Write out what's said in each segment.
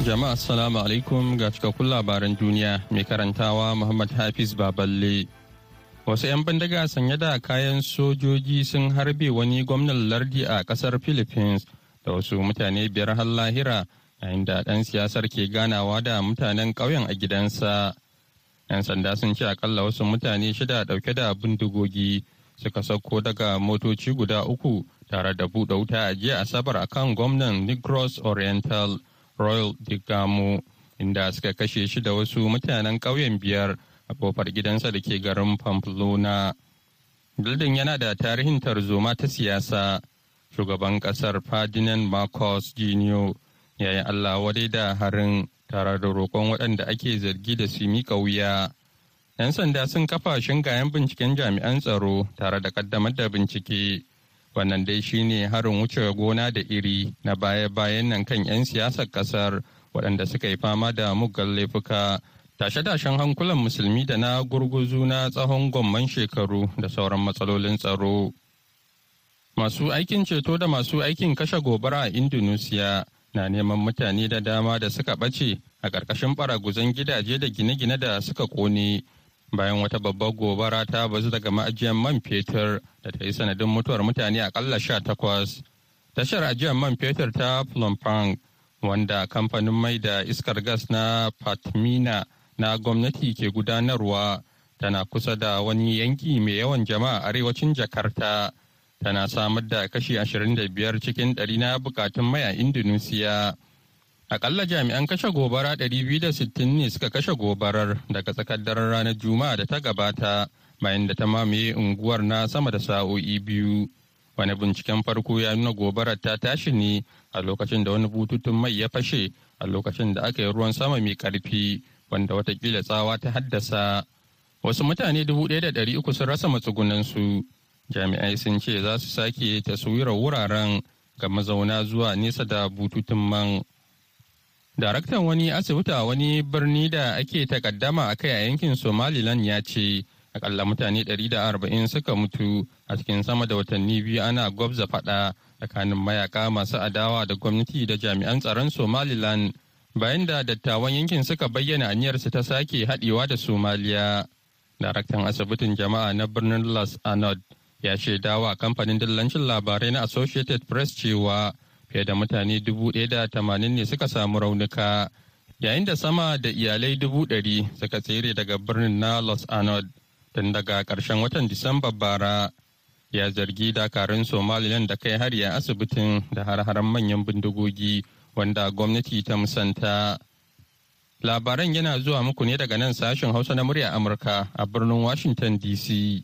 Jama'a assalamu alaikum ga cikakkun labaran duniya mai karantawa Muhammad Hafiz Baballe. Wasu 'yan bindiga sanye da kayan sojoji sun harbe wani gwamnan lardi a ƙasar Philippines da wasu mutane biyar har lahira yayin da ɗan siyasar ke ganawa da mutanen ƙauyen a gidansa. 'Yan sanda sun ce akalla wasu mutane shida ɗauke da bindigogi suka sauko daga motoci guda uku tare da buɗe wuta a jiya asabar akan gwamnan Negros Oriental. Royal Digamo inda suka kashe shi da wasu mutanen ƙauyen biyar a ƙofar gidansa da ke garin Pamplona. Bildin yana da tarihin tarzoma ta siyasa. Shugaban ƙasar Ferdinand Marcos Jr. ya yi Allah wadai da harin tare da roƙon waɗanda ake zargi da su miƙa wuya. 'Yan sanda sun kafa shingayen binciken jami'an tsaro tare da ƙaddamar da bincike. Wannan dai shine harin wuce gona da iri na baya-bayan nan kan 'yan siyasar ƙasar waɗanda suka yi fama da muggan laifuka. Tashe-tashen hankulan musulmi da na gurguzu na tsawon gwamman shekaru da sauran matsalolin tsaro. Masu aikin ceto da masu aikin kashe gobara a indonesia na neman mutane da dama da suka ɓace a ƙarƙashin ɓaraguzan gidaje da gine-gine da suka ƙone. Bayan wata babbar gobara ta bazu daga ma'ajiyar man fetur da ta yi sanadin mutuwar mutane akalla sha takwas. Tashar ajiyar man fetur ta Plumpang wanda kamfanin mai da iskar gas na Patmina na gwamnati ke gudanarwa tana kusa da wani yanki mai yawan jama'a arewacin Jakarta. Tana samar da kashi 25 cikin ɗari na bukatun mai a Indonesia. Akalla jami'an kashe gobara 260 ne suka kashe gobarar daga tsakar daren ranar Juma'a da ta gabata bayan da ta mamaye unguwar na sama da sa'o'i biyu. Wani binciken farko ya nuna gobarar ta tashi ne a lokacin da wani bututun mai ya fashe a lokacin da aka yi ruwan sama mai ƙarfi wanda wataƙila tsawa ta haddasa. Wasu mutane dubu ɗaya da ɗari uku sun rasa matsugunansu. Jami'ai sun ce za su sake taswirar wuraren ga mazauna zuwa nesa da bututun man. Daraktan wani asibiti a wani birni da ake takaddama a kai a yankin Somaliland ya ce akalla mutane 140 suka mutu a cikin sama da watanni biyu ana gwabza fada tsakanin mayaka masu adawa da gwamnati da jami'an tsaron Somaliland bayan da dattawan yankin suka bayyana aniyarsu ta sake haɗewa da Somaliya. Daraktan asibitin jama'a na birnin Las Anod ya shaidawa kamfanin dillancin labarai na Associated Press cewa fiye da mutane dubu ɗaya da tamanin ne suka samu raunuka yayin da sama da iyalai dubu ɗari suka tsere daga birnin na los anod tun daga ƙarshen watan disamba bara. Ya zargi dakarun somaliland da kai hari a asibitin da har-haren manyan bindigogi wanda gwamnati ta musanta. Labaran yana zuwa muku ne daga nan sashen hausa na murya amurka a birnin washington dc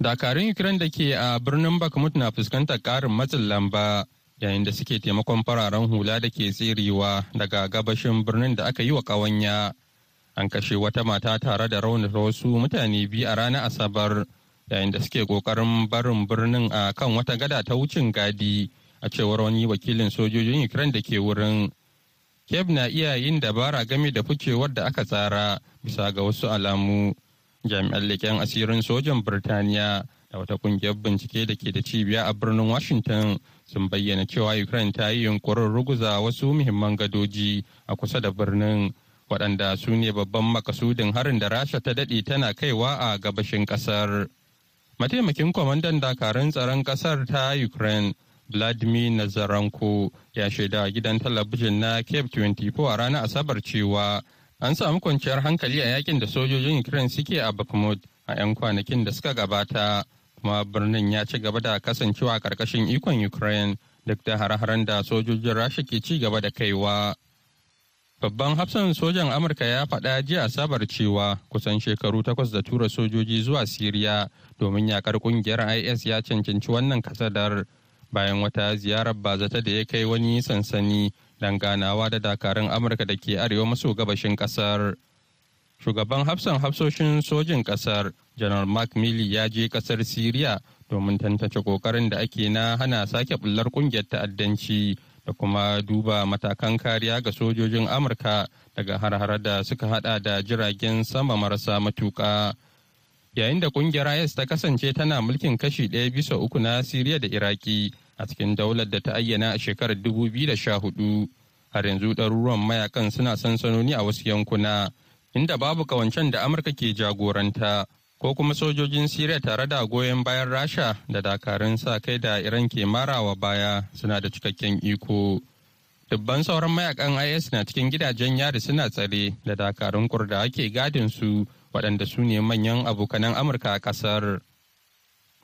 dakarun ukraine da ke a birnin bakhmut na fuskantar ƙarin matsin lamba. Yayin da suke taimakon fararen hula da ke tserewa daga gabashin birnin da aka yi wa ƙawanya. An kashe wata mata tare da raunata wasu mutane biyu a ranar asabar yayin da suke ƙoƙarin barin birnin a kan wata gada ta wucin gadi a cewar wani wakilin sojojin ukraine da ke wurin. Kiev na iya yin dabara game da ficewar da aka tsara bisa ga wasu alamu. Jami'an leƙen asirin sojan birtaniya da wata ƙungiyar bincike da ke da cibiya a birnin washington sun bayyana cewa ukraine ta yi yunkurin ruguza wasu muhimman gadoji a kusa da birnin waɗanda su ne babban makasudin harin da rasha ta daɗe tana kaiwa a gabashin ƙasar. Mataimakin kwamandan dakarun tsaron ƙasar ta ukraine vladimir nazaranko ya shaida gidan talabijin na cape 24 a ranar asabar cewa an samu kwanciyar hankali a yaƙin da sojojin ukraine suke a bakhmut a 'yan kwanakin da suka gabata. Kuma birnin ya ci gaba da kasancewa ƙarƙashin ikon ukraine duk da hare-haren da sojojin rasha ke ci gaba da kaiwa Babban hafsan sojan Amurka ya faɗa jiya Asabar cewa kusan shekaru takwas da tura sojoji zuwa Siriya domin yakar ƙungiyar IS ya cancanci wannan kasadar bayan wata ziyarar bazata da ya kai wani sansani don ganawa da dakarun Amurka da ke arewa maso gabashin ƙasar. Shugaban hafsan hafsoshin sojin ƙasar, Janar Mark Milley ya je ƙasar Siriya domin tantance ƙoƙarin da ake na hana sake bullar ƙungiyar ta'addanci. da kuma duba matakan kariya ga sojojin amurka daga har da suka hada da jiragen sama marasa matuka yayin da ƙungiyar is ta kasance tana mulkin kashi ɗaya bisa uku na siriya da iraki a cikin daular da ta ayyana a shekarar 2014 har yanzu ɗaruruwan mayaƙan suna sansanoni a wasu yankuna inda babu kawancen da amurka ke jagoranta ko kuma sojojin Siriya tare da goyon bayan Rasha da dakarun sa kai da Iran ke marawa baya suna da cikakken iko. Dubban sauran mayaƙan IS na cikin gidajen yari suna tsare da dakarun kurda ake gadin su waɗanda su ne manyan abokanan Amurka a ƙasar.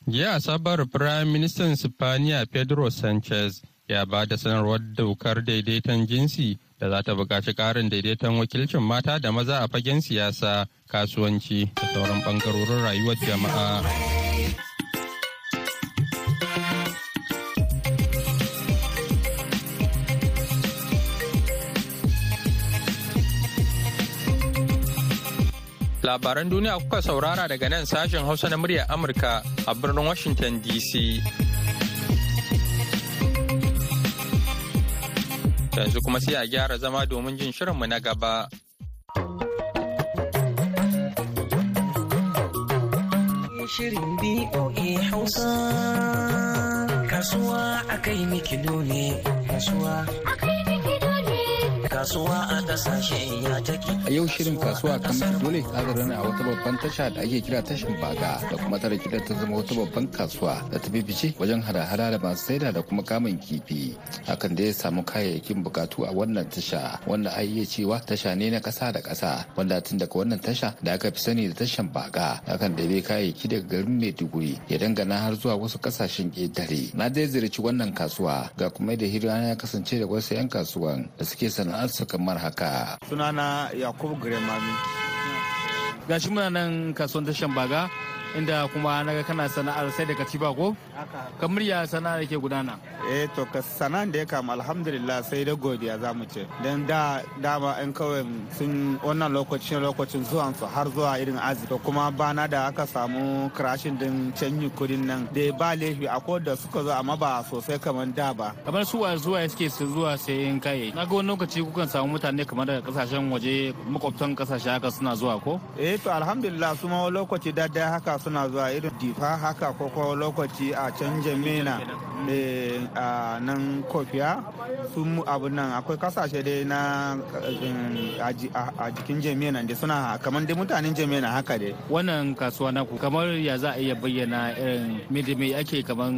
Jiya Asabar Firayim Ministan Sipaniya Pedro Sanchez ya ba da sanarwar ɗaukar daidaiton jinsi da za ta buƙaci ƙarin daidaiton wakilcin mata da maza a fagen siyasa kasuwanci da sauran ɓangarorin rayuwar jama'a. Labaran duniya kuka saurara daga nan sashen Hausa na muryar Amurka a birnin Washington DC. Yanzu kuma sai a gyara zama domin jin shirinmu na gaba. Shirin BOA Hausa Kasuwa a kai ne Kasuwa kasuwa a ƙasashe ya take. A yau shirin kasuwa kan dole ta a wata babban tasha da ake kira tashin baga da kuma tare kidar ta zama wata babban kasuwa da ta bibice wajen hada-hada da masu saida da kuma kamun kifi. Hakan da ya samu kayayyakin bukatu a wannan tasha wanda a iya cewa tasha ne na kasa da kasa wanda tun daga wannan tasha da aka fi sani da tashan baga hakan da bai kayayyaki daga garin Maiduguri ya dangana har zuwa wasu ƙasashen ƙetare. Na dai ziyarci wannan kasuwa ga kuma da hira ya kasance da wasu 'yan kasuwan da suke sana'ar su kamar haka. Sunana Yakubu Giremami. Gashi muna nan kasuwan tashan baga inda kuma na ga kana sana'ar sai da katiba ko? Kamar ya sana'ar ke gudana? Eh to ka sana'ar da ya kama alhamdulillah sai da godiya za mu ce. Dan da dama yan kawai sun wannan lokacin lokacin zuwan su har zuwa irin azi. To kuma bana da aka samu crashin din canyi kuɗin nan da ba laifi a da suka zo amma ba sosai kamar da ba. Kamar su wa zuwa suke su zuwa sayan kayayyaki. Na ga wani lokaci kukan samu mutane kamar daga ƙasashen waje makwabtan ƙasashe haka suna zuwa ko? Eh to alhamdulillah su ma lokaci da haka suna zuwa irin difa haka ko ko lokaci a can jamina a nan kofiya sun abu nan akwai ƙasashe dai na a jikin jamina da suna kamar dai mutanen jamina haka dai. Wannan kasuwa naku kamar ya za a iya bayyana irin me ake kamar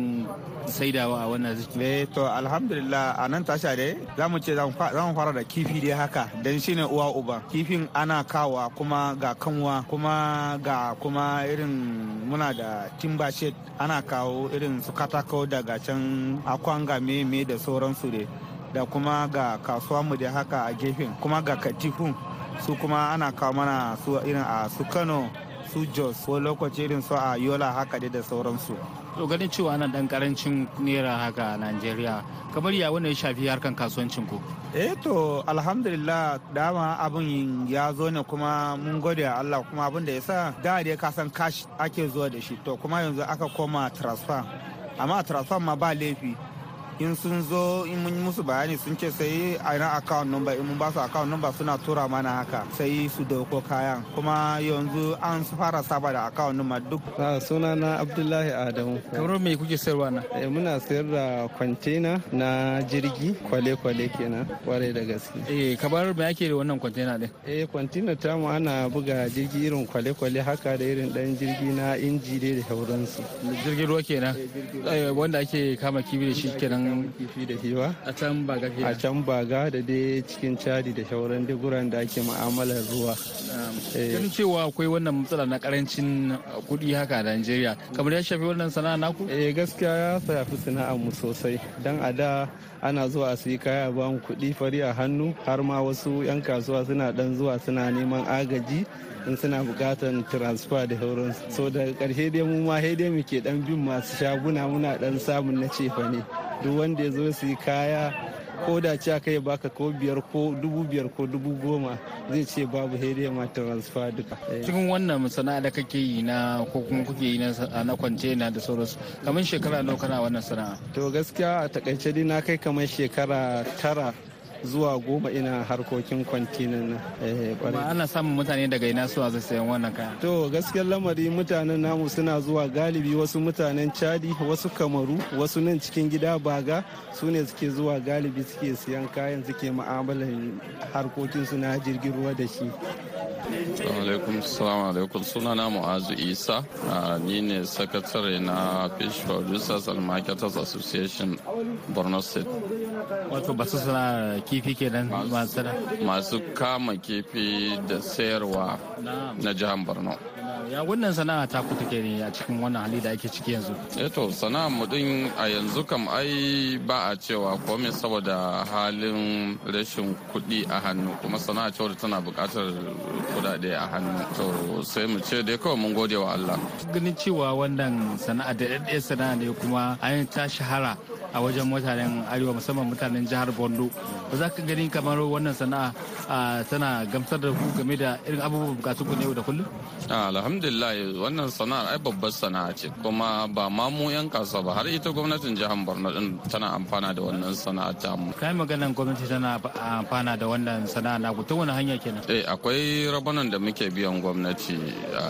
saidawa a wannan eh to alhamdulillah a nan tasha dai za mu ce za mu fara da kifi dai haka dan shine uwa uba. Kifin ana kawa kuma ga kanwa kuma ga kuma irin muna da timba shed ana kawo irin su katako daga can akwanga me da sauransu dai. Da kuma ga kasuwa mu da haka a gefen kuma ga katifun su kuma ana kawo mana su irin a su kano su jos ko lokaci irin su a yola haka dai da sauransu. To ganin cewa ana dan ƙarancin naira haka a najeriya kamar ya wanda ya shafi harkan kasuwancin ku? Eh to alhamdulillah dama abin ya zo ne kuma mun gode a Allah kuma abin da ya sa da dai ka san cash ake zuwa da shi. To kuma yanzu aka koma transfer. Amma transfer ma ba laifi. In sun zo in mun musu bayani sun ce sai a na account number in mun ba su account number suna tura mana haka sai su ɗauko kayan. Kuma yanzu an fara saba da account number duk. Suna na abdullahi adamu. Kamar me kuke sayarwa na muna sayar da kwantena na jirgi kwale-kwale kenan ƙwarai da gaske. Eh kamar me ake da wannan kwantena din? Eh kwantena ta mu ana buga jirgi irin kwale-kwale haka da irin dan jirgi na inji dai da sauransu. Jirgin ruwa kenan? Wanda ake kama kibi da shi kenan kamun kifi da hiwa a can ba gafi a can baga da dai cikin cadi da shauran duk guran da ake mu'amalar ruwa. Eh. ganin cewa akwai wannan matsala na ƙarancin kuɗi haka a Najeriya kamar ya shafi wannan sana'a naku? Eh gaskiya ya shafi sana'ar mu sosai. Don a da ana zuwa su yi kaya ba mu kuɗi fari a hannu har ma wasu 'yan kasuwa suna dan zuwa suna neman agaji. In suna buƙatar transfer da sauransu. So daga ƙarshe dai mu ma dai muke dan bin masu shaguna muna dan samun na cefa ne duk wanda ya zo su yi kaya ko da ce aka yi baka ko biyar ko dubu biyar ko dubu goma zai ce babu dai ma transfer duka. Eh. cikin wannan sana'a da kake yi na ko kuma kuke yi na na kwantena da sauransu kamar shekara nawa kana wannan sana'a? To gaskiya a taƙaice dai na kai kamar shekara tara zuwa goma ina harkokin kwantinan nan. Eh, kuma ƙwarai. ana samun mutane daga ina suwa zai sayan wannan kaya To gaskiyar lamari mutanen namu suna zuwa galibi wasu mutanen Chadi wasu Kamaru wasu nan cikin gida baga su ne suke zuwa galibi suke siyan kayan suke mu'amalan harkokin su na jirgin ruwa da shi. alaikum salamu alaikum sunana mu'azu isa Ah, ni ne sakatare na fish producers and marketers association borno state wato ba su suna kifi kenan masu masu kama kifi da sayarwa na jihar borno. Ya wannan sana'a ta ku take ne a cikin wannan hali da ake ciki yanzu? Eto sana'ar mu din a yanzu kam ai ba a cewa komai saboda halin rashin kuɗi a hannu kuma sana'a ce wadda tana buƙatar kuɗaɗe a hannu. To sai mu ce dai kawai mun gode wa Allah. Ganin cewa wannan sana'a da sana'a ne kuma an ta shahara a wajen mutanen arewa musamman mutanen jihar bondo ba za ka gani kamar wannan sana'a tana gamsar da ku game da irin abubuwan bukatu ku ne yau da kullum? Ah, alhamdulillah wannan sana'ar ai babbar sana'a ce. Kuma ba ma mu 'yan kasuwa ba har ita gwamnatin jihar borno din tana amfana da wannan sana'a ta mu. Kai maganan gwamnati tana amfana da wannan sana'a na ku. Ta wani hanya kenan? Eh akwai rabanan da muke biyan gwamnati a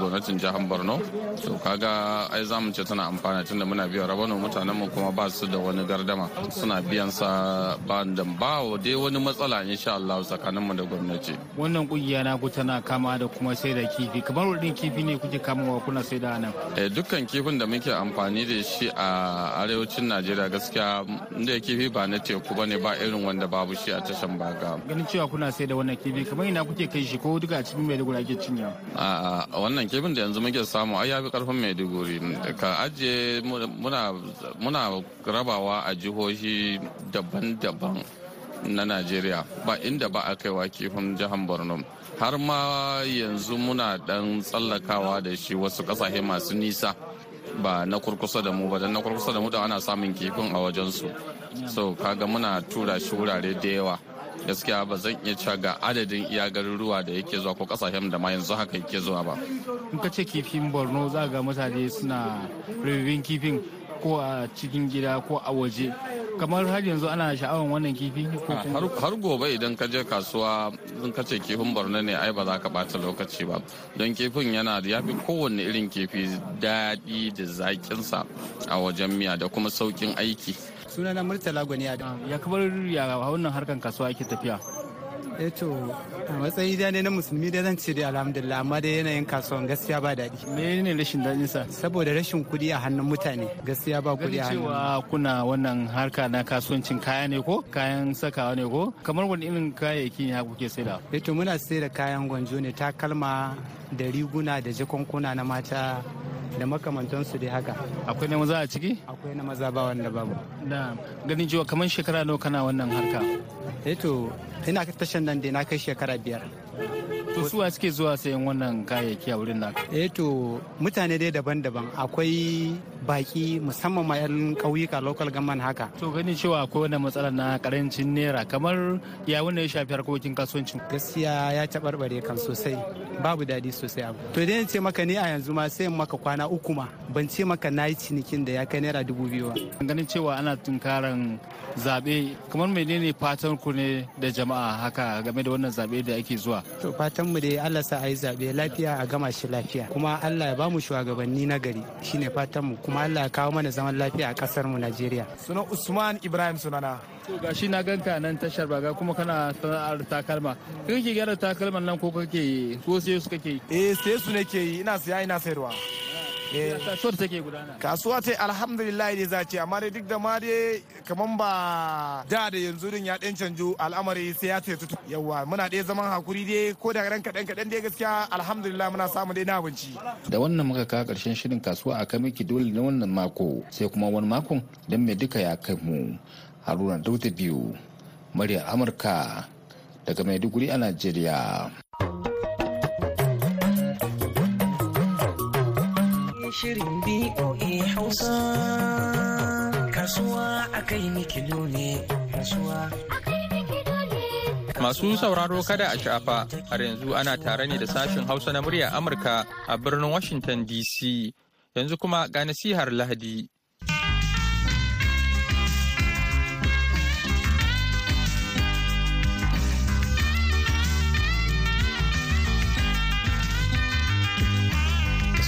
gwamnatin jihar borno. To kaga ai za mu ce tana amfana tunda muna biyan rabanan mutanen mu kuma ba su da wani gardama. Suna biyan sa ba da ba dai wani matsala insha Allah tsakanin mu da gwamnati. Wannan ƙungiya na ku tana kama da kuma sai da kifi. Kamar wadin kifi ne kuke kamawa kuna sai da nan? Eh, dukkan kifin da muke amfani da shi a arewacin najeriya gaskiya inda kifi ba na teku ba ne ba irin wanda babu shi a tashan baga. Ganin cewa kuna sai da wannan kifi kamar ina kuke kai shi ko duka a cikin maiduguri ake cinya a wannan kifin da yanzu muke samu ai yafi ƙarfin maiduguri. Ka ajiye mu- muna rabawa a jihohi daban-daban na najeriya. Ba inda ba a kaiwa kifin jihar borno. Har ma yanzu muna dan tsallakawa da shi wasu ƙasashe masu nisa. Ba na kurkusa da mu ba. Dan na kurkusa da mu da ana samun kifin a wajensu. So kaga muna tura shi wurare da yawa. Gaskiya ba zan iya cewa ga adadin iya garuruwa da yake zuwa ko ƙasashen da ma yanzu haka yake zuwa ba. In ka ce kifin borno za ga mutane suna rububin kifin. Ko a cikin gida ko a waje. Kamar har yanzu ana sha'awar wannan kifi ko kuma har gobe idan ka je kasuwa in ka ce kifin borno ne ai ba za ka bata lokaci ba. Don kifin yana da yafi kowanne irin kifi daɗi da zaƙinsa a wajen miya da kuma sauƙin aiki. Sunana murtala gwani a ya kamar ya wannan harkan kasuwa yake tafiya? Eh to a matsayi da ne na musulmi da zan ce dai alhamdulillah amma dai yanayin kasuwan gaskiya ba daɗi. Menene rashin daɗin sa? Saboda rashin kuɗi a hannun mutane gaskiya ba kuɗi a hannun cewa kuna wannan harka na kasuwancin kaya ne ko? Kayan sakawa ne ko? Kamar wani irin kayayyaki ne kuke saida eh to muna sai da kayan gwanjo ne takalma da riguna da jakunkuna na mata. Da makamantansu dai haka. Akwai na maza a ciki? Akwai na maza ba wanda babu. Da ganin cewa kamar shekara nawa kana wannan harka? Eh to ina tashan nan dai na kai shekara biyar. To suwa suke zuwa sayan wannan kayayyaki a wurin naka? Eh to mutane dai daban-daban. Akwai baki musamman ma 'yan ƙauyuka local government haka. To ganin cewa akwai wannan matsala na ƙarancin naira kamar ya wanda ya shafi harkokin kasuwancin? Gaskiya ya taɓarɓare kan sosai babu daɗi sosai abu. To dai ce maka ni a yanzu ma sai maka kwana uku ma ban ce maka na yi cinikin da ya kai naira dubu biyu ba. Ganin cewa ana tunkaran zaɓe kamar menene fatan ku ne da jama'a haka game da wannan zaɓe da ake zuwa? To fatan mu dai Allah sa a yi zaɓe lafiya a gama shi lafiya. Kuma Allah ya ba mu shugabanni na gari shine fatan mu. Kuma Allah ya kawo mana zaman lafiya a ƙasar mu Najeriya. Sunan usman ibrahim sunana. To gashi na ganka nan tashar baga kuma kana sana'ar takalma. Kai kake gyara takalman nan ko kake ko sai su kake eh sai su nake yi. Ina siya ina sayarwa. Kasuwar take gudana. kasuwa ce alhamdulillah dai za ce. Amma dai duk da ma dai kaman ba da da yanzu din ya dan canju al'amari sai ya ce tutu. Yawa muna dai zaman haƙuri dai ko da ran kadan kadan dai gaskiya alhamdulillah muna samu dai na abinci. Da wannan muka kawo ƙarshen shirin kasuwa a kamiki dole na wannan mako. Sai kuma wani makon don mai duka ya kai mu. Haruna dauda biyu muryar amurka daga maiduguri a najeriya. Shirin BOA Hausa kasuwa akai mikilo ne kasuwa. Masu sauraro kada a shafa har yanzu ana tare ne da sashen Hausa na murya Amurka a birnin Washington DC. Yanzu kuma ga nasihar Lahadi.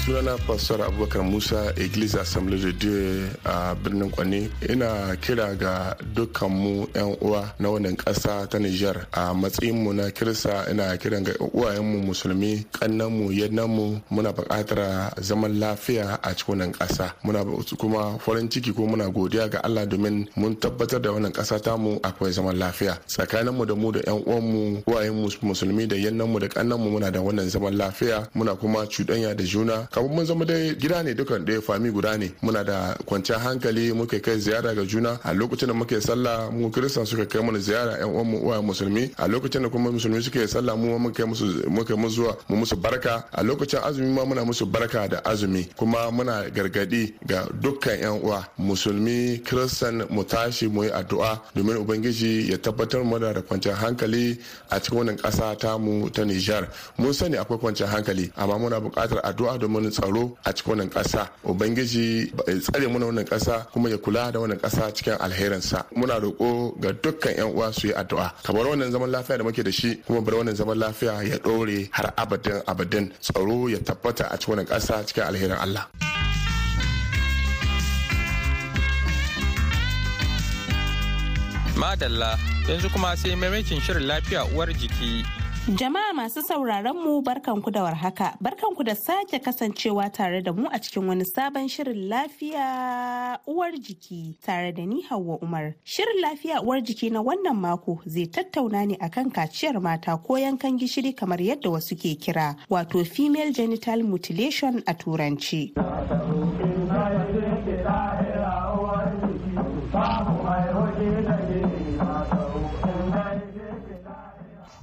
Sunana pastor abubakar musa iglesia assembly de dieu a birnin kwane ina kira ga dukkanmu yan uwa na wannan kasa ta niger a matsayinmu na kirista ina kiran ga uwayenmu musulmi kannanmu yannanmu muna buƙatar zaman lafiya a cikin wannan kasa muna kuma farin ciki ko muna godiya ga allah domin mun tabbatar da wannan kasa tamu akwai zaman lafiya. Tsakaninmu da mu da yan uwanmu uwayenmu musulmi da yannanmu da kannanmu muna da wannan zaman lafiya. Muna kuma cuɗanya da juna kamar mun zama dai gida ne dukan ɗaya fami guda ne. Muna da kwanciyar hankali muka kai ziyara ga juna. A lokacin da muke sallah mu kiristan suka kai mana ziyara yan uwan mu uwa musulmi. A lokacin da kuma musulmi suke sallah mu muka kai musu muka musu zuwa mu musu barka a lokacin azumi ma muna musu barka da azumi. Kuma muna gargaɗi ga dukkan yan uwa musulmi kiristan mu tashi mu yi addu'a domin ubangiji ya tabbatar mu da kwanciyar hankali a cikin wannan ƙasa tamu ta Nijar. Mun sani akwai kwanciyar hankali amma muna buƙatar addu'a domin tsaro a cikin wannan ƙasa ubangiji ya tsare mana wannan ƙasa kuma ya kula da wannan ƙasa cikin alherinsa muna roƙo ga dukkan yan uwa su yi addu'a kamar wannan zaman lafiya da muke da shi kuma bar wannan zaman lafiya ya ɗore har abadin abadin tsaro ya tabbata a cikin wannan ƙasa cikin alherin Allah. Madalla yanzu kuma sai maimakin shirin lafiya uwar jiki. Jama'a masu sauraron mu barkanku da warhaka, barkanku da sake kasancewa tare da mu a cikin wani sabon shirin lafiya uwar jiki tare da ni Hauwa Umar. Shirin lafiya uwar jiki na wannan mako zai tattauna ne akan kaciyar mata ko yankan gishiri kamar yadda wasu ke kira, wato female genital mutilation a turanci.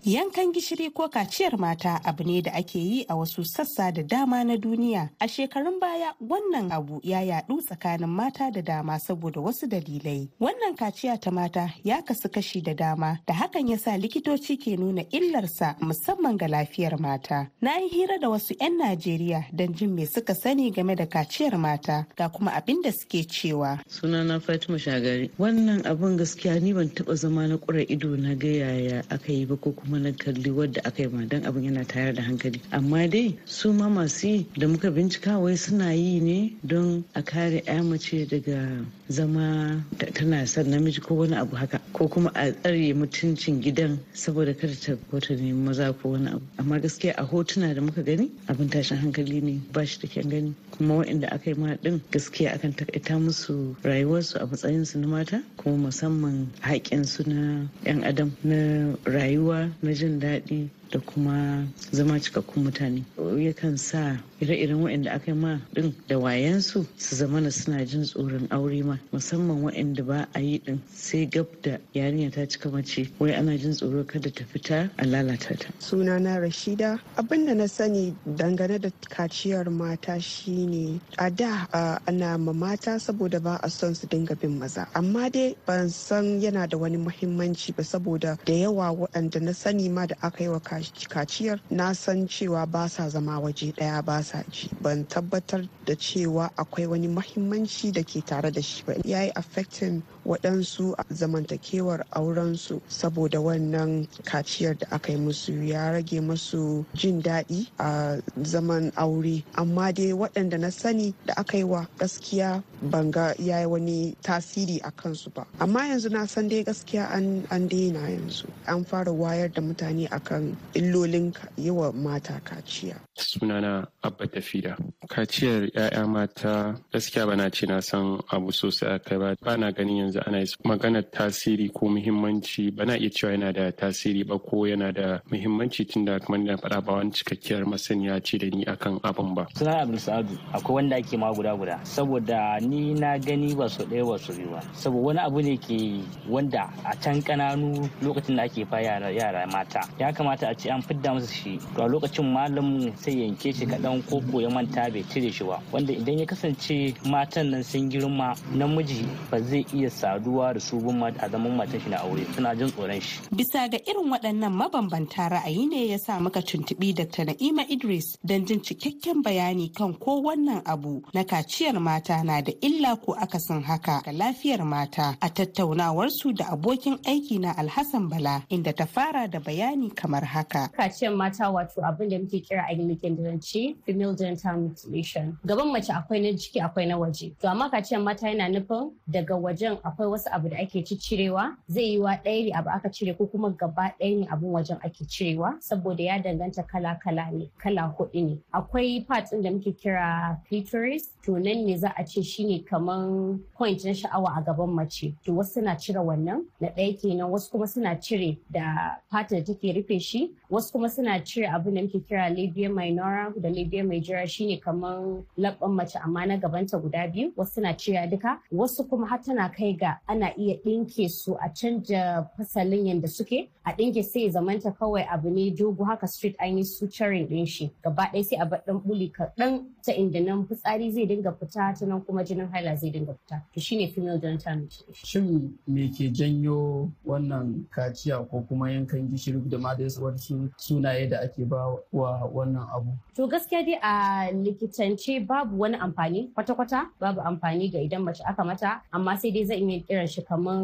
Yankan gishiri ko kaciyar mata abu ne da ake yi a wasu sassa da dama na duniya. A shekarun baya wannan abu ya yadu tsakanin mata da dama saboda wasu dalilai. Wannan kaciya ta mata ya kasu kashi da dama da hakan ya sa likitoci ke nuna illarsa musamman ga lafiyar mata. Na yi hira da wasu 'yan Najeriya don jin me suka sani game da kaciyar mata ga kuma abin da suke cewa. Sunana Fatima Shagari. Wannan abun gaskiya ni ban taba zama na kura ido na ga yaya aka yi ba ko kuma na kalli wadda aka yi ma don abin yana tayar da hankali. Amma dai su ma masu yi da muka bincika wai suna yi ne don a kare ya mace daga zama tana son namiji ko wani abu haka ko kuma a tsare mutuncin gidan saboda kada ta wata nemi maza ko wani abu. Amma gaskiya a hotuna da muka gani abin tashin hankali ne ba shi da kyan gani. Kuma waɗanda aka yi ma din gaskiya akan takaita musu rayuwarsu a matsayinsu na mata kuma musamman haƙƙinsu na 'yan adam na rayuwa na jin daɗi da kuma zama cikakkun mutane. Yakan sa ire-iren waɗanda aka yi ma ɗin da wayansu su zama na suna jin tsoron aure ma musamman waɗanda ba a yi ɗin sai gab da yarinya ta cika mace wai ana jin tsoro kada ta fita a lalata ta. sunana rashida. Abin da na sani dangane da kaciyar mata shine a da ana ma mata saboda ba a son su dinga bin maza. Amma dai ban san yana da wani muhimmanci ba saboda da yawa waɗanda na sani ma da aka yi wa kaciyar na san cewa ba sa zama waje ɗaya ba sa ji. Ban tabbatar da cewa akwai wani mahimmanci da ke tare da shi ba. Ya yi affecting waɗansu zamantakewar aurensu saboda wannan kaciyar da aka yi musu ya rage musu jin daɗi a zaman aure. Amma dai waɗanda na sani da aka yi wa gaskiya ban ga ya yi wani tasiri a kansu ba. Amma yanzu na san dai gaskiya an daina yanzu. An fara wayar da mutane akan illolin yi wa mata kaciya. Sunana abba tafida kaciyar 'ya'ya mata gaskiya bana ce na san abu sosai a kai ba. Bana ganin yanzu ana maganar tasiri ko muhimmanci. Bana iya cewa yana da tasiri ba ko yana da muhimmanci tunda kamar da faɗa ba wani cikakkiyar masaniya ce da ni akan abin ba. Sunan abdul sa'adu akwai wanda ake ma guda guda. Saboda ni na gani ba su ɗaya ba su biyu ba. Saboda wani abu ne ke wanda a can kananu lokacin da ake fa yara mata ya kamata a ce an fidda musu shi. To a lokacin malamin sai yanke shi kaɗan ko ko ya manta bai cire shi ba wanda idan ya kasance matan nan sun girma namiji ba zai iya saduwa da su bin a zaman matan shi na aure suna jin tsoron shi bisa ga irin waɗannan mabambanta ra'ayi ne ya sa muka tuntuɓi Dr. Na'ima Idris don jin cikakken bayani kan ko wannan abu na kaciyar mata na da illa ko akasin haka ga lafiyar mata a tattaunawarsu da abokin aiki na Alhassan Bala inda ta fara da bayani kamar haka. Kaciyar mata wato abin da muke kira a likitanci female genital mutilation. Gaban mace akwai na ciki akwai na waje. To amma kaciyar mata yana nufin daga wajen akwai wasu abu da ake cirewa zai yi wa ɗaya ne abu aka cire ko kuma gaba ɗaya ne abun wajen ake cirewa saboda ya danganta kala-kala ne kala huɗu ne. Akwai part ɗin da muke kira clitoris to nan ne za a ce shine kaman point na sha'awa a gaban mace. To wasu suna cire wannan na ɗaya kenan wasu kuma suna cire da fata da take rufe shi wasu kuma suna cire abin da muke kira labia minora da labia majora shine kamar labban mace amma na gabanta guda biyu. Wasu suna cire duka wasu kuma har tana kai ga ana iya ɗinke su a canja fasalin yadda suke. A ɗinke sai zamanta kawai abu ne dogo haka street an yi suturing ɗin shi. Gaba ɗaya sai a bar ɗan buli kaɗan ta inda nan fitsari zai dinga fita ta nan kuma jinin haila zai dinga fita. To shine female genital mutilation. Shin me ke janyo wannan kaciya ko kuma yankan gishiri da ma da wasu sunaye da ake ba wa wannan abu. To gaskiya dai a likitance babu wani amfani kwata-kwata babu amfani ga idan mace aka mata amma sai dai zan iya kiran shi kaman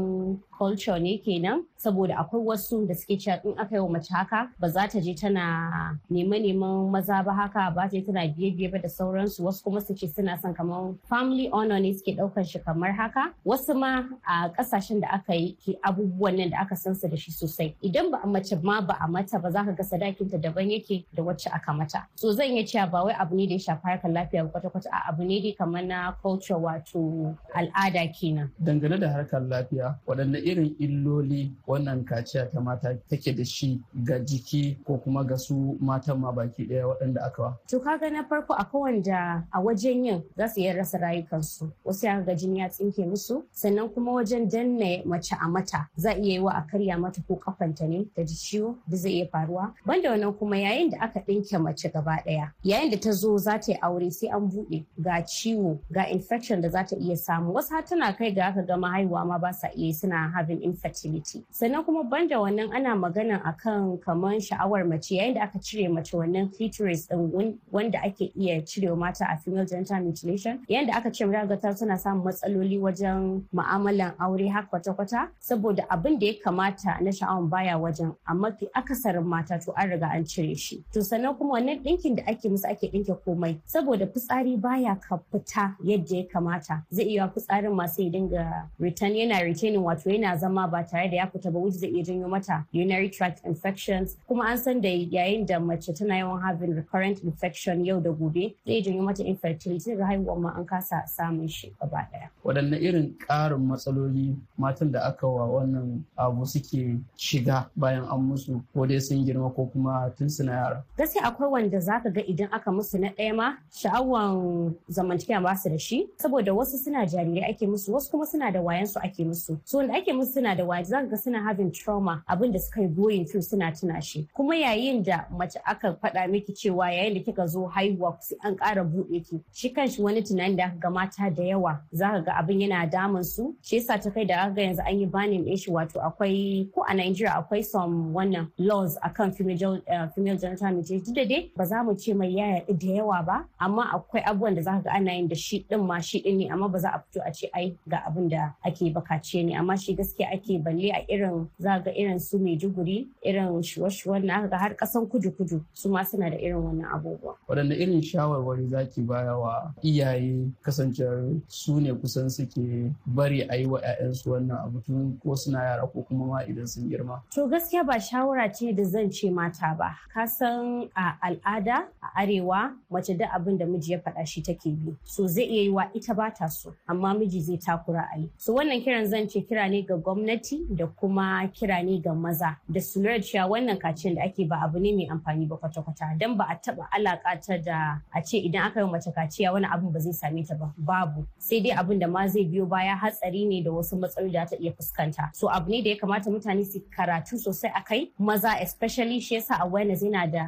culture ne kenan saboda akwai wasu da suke cewa in aka yi wa mace haka ba za ta je tana neman maza ba haka ba ta tana biye-biye ba da sauransu. Wasu kuma su ce suna son kamar family honor ne suke ɗaukar shi kamar haka. Wasu ma a ƙasashen da aka yi abubuwan nan da aka san su da shi sosai. Idan ba a mace ma ba a mata ba za ka ga sadakinta daban yake da wacce aka mata. So zan iya cewa ba wai abu ne da ya shafi harkar lafiya ba kwata-kwata a abu ne dai kamar na culture wato al'ada kenan. Dangane da harkar lafiya waɗanne irin illoli wannan kaciya ta mata take da shi ga jiki ko kuma ga su matan ma baki ɗaya waɗanda aka wa? To kaga na farko akwai wanda a wajen yin za su iya rasa rayukansu. Wasu ya ga jini ya tsinke musu sannan kuma wajen danne mace a mata za iya yi wa a karya mata ko kafanta ne da ji ciwo da zai iya faruwa. Banda wannan kuma yayin da aka ɗinke mace gaba ɗaya yayin da ta zo za ta yi aure sai an buɗe ga ciwo ga infection da za ta iya samu. Wasu har tana kai ga aka gama haihuwa ma ba sa iya suna having infertility. Sannan kuma banda wannan ana magana akan kamar sha'awar mace yayin da aka cire mace wannan clitoris din wanda ake iya cire mata a female genital mutilation yayin da aka cire mata ta tana samun matsaloli wajen mu'amalan aure har kwata-kwata saboda abin da ya kamata na sha'awan baya wajen a mafi akasarin mata to an riga an cire shi. To sannan kuma wannan ɗinkin da ake musu ake ɗinke komai saboda fitsari baya ka fita yadda ya kamata. Zai iya fitsarin masu ya dinga return yana retaining wato yana zama ba tare da ya fita ba wuce zai iya janyo mata urinary tract infections. Kuma an san da yayin da mace tana yawan having recurrent infection yau da gobe zai janyo mata infertility. Ga haihuwa ma an kasa samun shi gaba ɗaya waɗanne irin ƙarin matsaloli matan da aka wa wannan abu suke shiga bayan an musu ko dai sun girma ko kuma tun suna yara? Gaskiya akwai wanda zaka ga idan aka musu na ɗaya ma sha'awan zamantakewa ba su da shi. Saboda wasu suna jarirai ake musu wasu kuma suna da wayan su ake musu. So wanda ake musu suna da wayan zaka ga suna having trauma abin da suka yi going through suna tuna shi. Kuma yayin da mace aka faɗa miki cewa yayin da kika zo haihuwa sai an ƙara buɗe ki shi kanshi wani tunani da aka ga mata da yawa zaka ga abin yana damun su. Shi yasa ta kai da aka ga yanzu an yi banin ɗin shi wato akwai ko a Nigeria akwai some wannan laws akan female, uh, female genital mutilation. Da dai ba za mu ce mai yaya da yawa ba amma akwai abubuwan da za ka ga ana yin da shi din ma shi din ne amma ba za a fito a ce ai ga abin da ake bakace ne. Amma shi gaskiya ake balle a irin za ga irin su Maiduguri irin shuwa-shuwan na ga har kasan kudu-kudu su ma suna da irin wannan abubuwa. Waɗanne irin shawarwari zaki baya wa iyaye kasancewar su ne kusan suke bari a yi wa 'ya'yansu wannan abu tun ko suna yara ko kuma ma idan sun girma. To gaskiya ba shawara ce da zan ce mata ba. Ka san a al'ada a arewa mace da abin da miji ya faɗa shi take bi. So zai iya yi wa ita ba ta so amma miji zai takura a yi. So wannan kiran zan ce kira ne ga gwamnati da kuma kira ne ga maza da su lura cewa wannan kaciyar da ake ba abu ne mai amfani ba kwata-kwata. Dan ba a taɓa alaƙa da a ce idan aka yi mace kaciya wani abin ba zai same ta ba. Babu. Sai dai abin da ma zai biyo baya hatsari ne da wasu matsaloli da ta iya fuskanta. So abu ne da ya kamata mutane su karatu sosai a kai maza especially shi yasa awareness yana da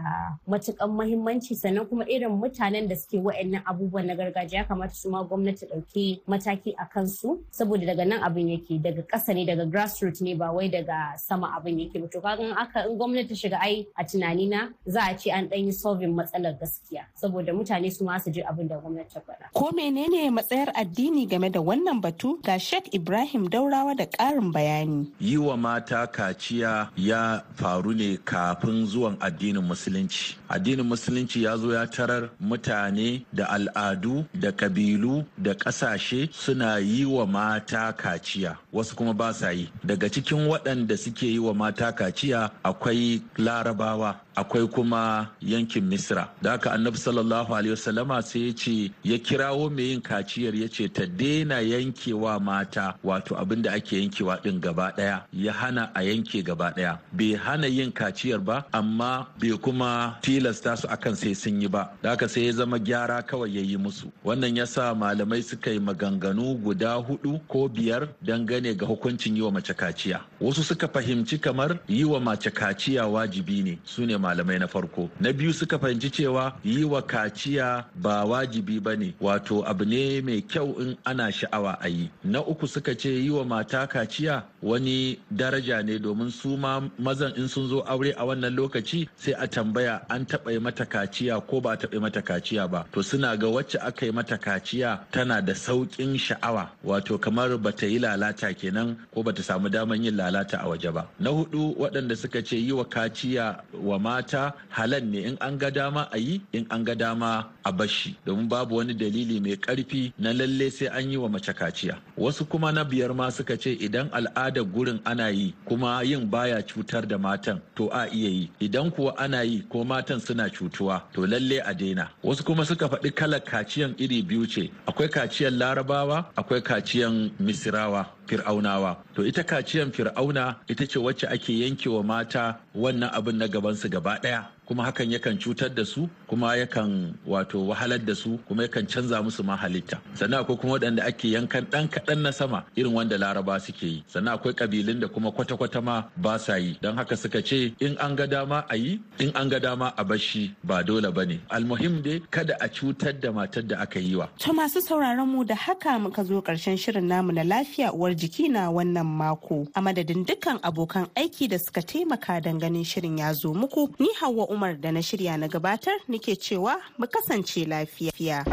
matukan mahimmanci sannan kuma irin mutanen da suke wa'annan abubuwan na gargajiya kamata su ma gwamnati ɗauki mataki a kansu saboda daga nan abin yake. Daga ƙasa ne daga grassroots ne ba wai daga sama abin yake ba to kaga aka in gwamnati shiga ai a tunani na za a ce an ɗan yi solving matsalar gaskiya saboda mutane su ma su ji abin da gwamnati ta faɗa. Ko menene matsayar addini game da wannan batu ga Sheikh Ibrahim Daurawa da ƙarin bayani. Yi wa mata kaciya ya faru ne kafin zuwan addinin musulunci. Addinin musulunci ya zo ya tarar mutane da al'adu da kabilu da ƙasashe suna yi wa mata kaciya wasu kuma ba sa yi. Daga cikin waɗanda suke yi wa mata kaciya akwai larabawa akwai kuma yankin misra da haka annabi sallallahu alaihi wasallama sai ya ce ya kirawo mai yin kaciyar ya ce ta daina yankewa mata wato abin da ake yankewa din gaba ɗaya ya hana a yanke gaba ɗaya bai hana yin kaciyar ba amma bai kuma tilasta su akan sai sun yi ba. Da haka sai ya zama gyara kawai ya yi musu. Wannan ya sa malamai suka yi maganganu guda huɗu ko biyar dangane ga hukuncin yi wa mace kaciya. Wasu suka fahimci kamar yi wa mace kaciya wajibi ne. Su ne malamai na farko. Na biyu suka fahimci cewa yi wa kaciya ba wajibi ba ne wato abu ne mai kyau in ana sha'awa a yi. Na uku suka ce yi wa mata kaciya wani daraja ne domin su ma mazan in sun zo aure a wannan lokaci sai a tambaya an taɓa mata kaciya ko ba taɓa mata kaciya ba. To suna ga wacce aka yi mata kaciya tana da sauƙin sha'awa wato kamar bata yi lalata kenan ko bata samu daman yin lalata a waje ba. Na huɗu waɗanda suka ce yi wa kaciya wa mata halal ne in an ga dama a yi in an ga dama a bashi domin babu wani dalili mai ƙarfi na lalle sai an yi wa mace kaciya. Wasu kuma na biyar ma suka ce idan al'adar gurin ana yi kuma yin baya cutar da matan to a iya yi. Idan kuwa ana yi ko matan suna cutuwa to lalle a daina. Wasu kuma suka faɗi kalar kaciyan iri biyu ce. Akwai kaciyan larabawa akwai kaciyan misirawa. Fir'aunawa. To ita kaciyan fir'auna ita ce wacce ake yankewa mata wannan abin na gabansu gaba ɗaya. Kuma hakan yakan cutar da su kuma yakan wato wahalar da su kuma yakan canza musu ma halitta. Sannan akwai kuma waɗanda ake yankan ɗan kaɗan na sama irin wanda laraba suke yi. Sannan akwai ƙabilun da kuma kwata-kwata ma ba sa yi. Don haka suka ce in an ga dama a yi in an ga dama a bashi ba dole ba ne. Almuhim dai kada a cutar da matar da aka yi wa. to masu sauraron mu da haka muka zo ƙarshen shirin namu na lafiya uwar jiki na wannan mako a madadin dukkan abokan aiki da suka taimaka don ganin shirin ya zo muku ni hawa Umar da na shirya na gabatar nake cewa mu kasance lafiya.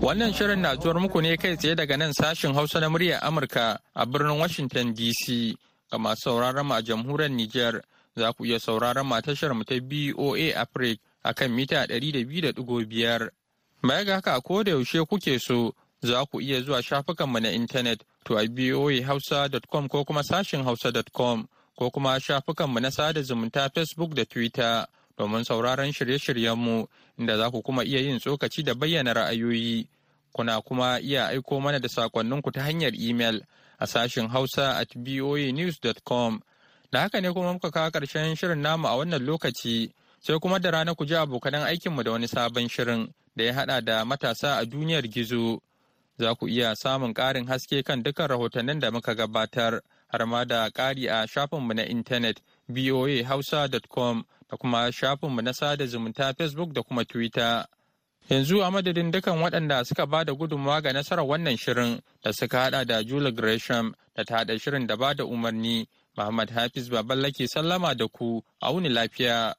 Wannan shirin na zuwar muku ne kai tsaye daga nan sashin Hausa na muryar Amurka a birnin Washington DC. Ga masu sauraron mu a jamhuriyar Nijar za ku iya sauraron mu tashar mu ta BOA Africa a kan mita 200.5. Baya ga haka ko da yaushe kuke so za ku iya zuwa shafukanmu na intanet to a voahausa.com ko kuma sashin hausa.com ko kuma shafukanmu na sada zumunta Facebook da Twitter domin sauraron shirye-shiryenmu inda za ku kuma iya yin tsokaci da bayyana ra'ayoyi. Kuna kuma iya aiko mana da sakonninku ta hanyar imel a sashin hausa at voanews.com. Da haka ne kuma muka kawo ƙarshen shirin namu a wannan lokaci sai kuma da rana ku ji abokanan aikinmu da wani sabon shirin da ya haɗa da matasa a duniyar gizo. za ku iya samun ƙarin haske kan dukkan rahotannin da muka gabatar har ma da ƙari a shafinmu na intanet voahausa.com da kuma shafinmu na sada zumunta facebook da kuma twitter. Yanzu a madadin dukan waɗanda suka ba da gudunmawa ga nasarar wannan shirin da suka hada da Julie Gresham da ta haɗa shirin da ba da umarni Muhammad Hafiz Baballake sallama da ku a wuni lafiya.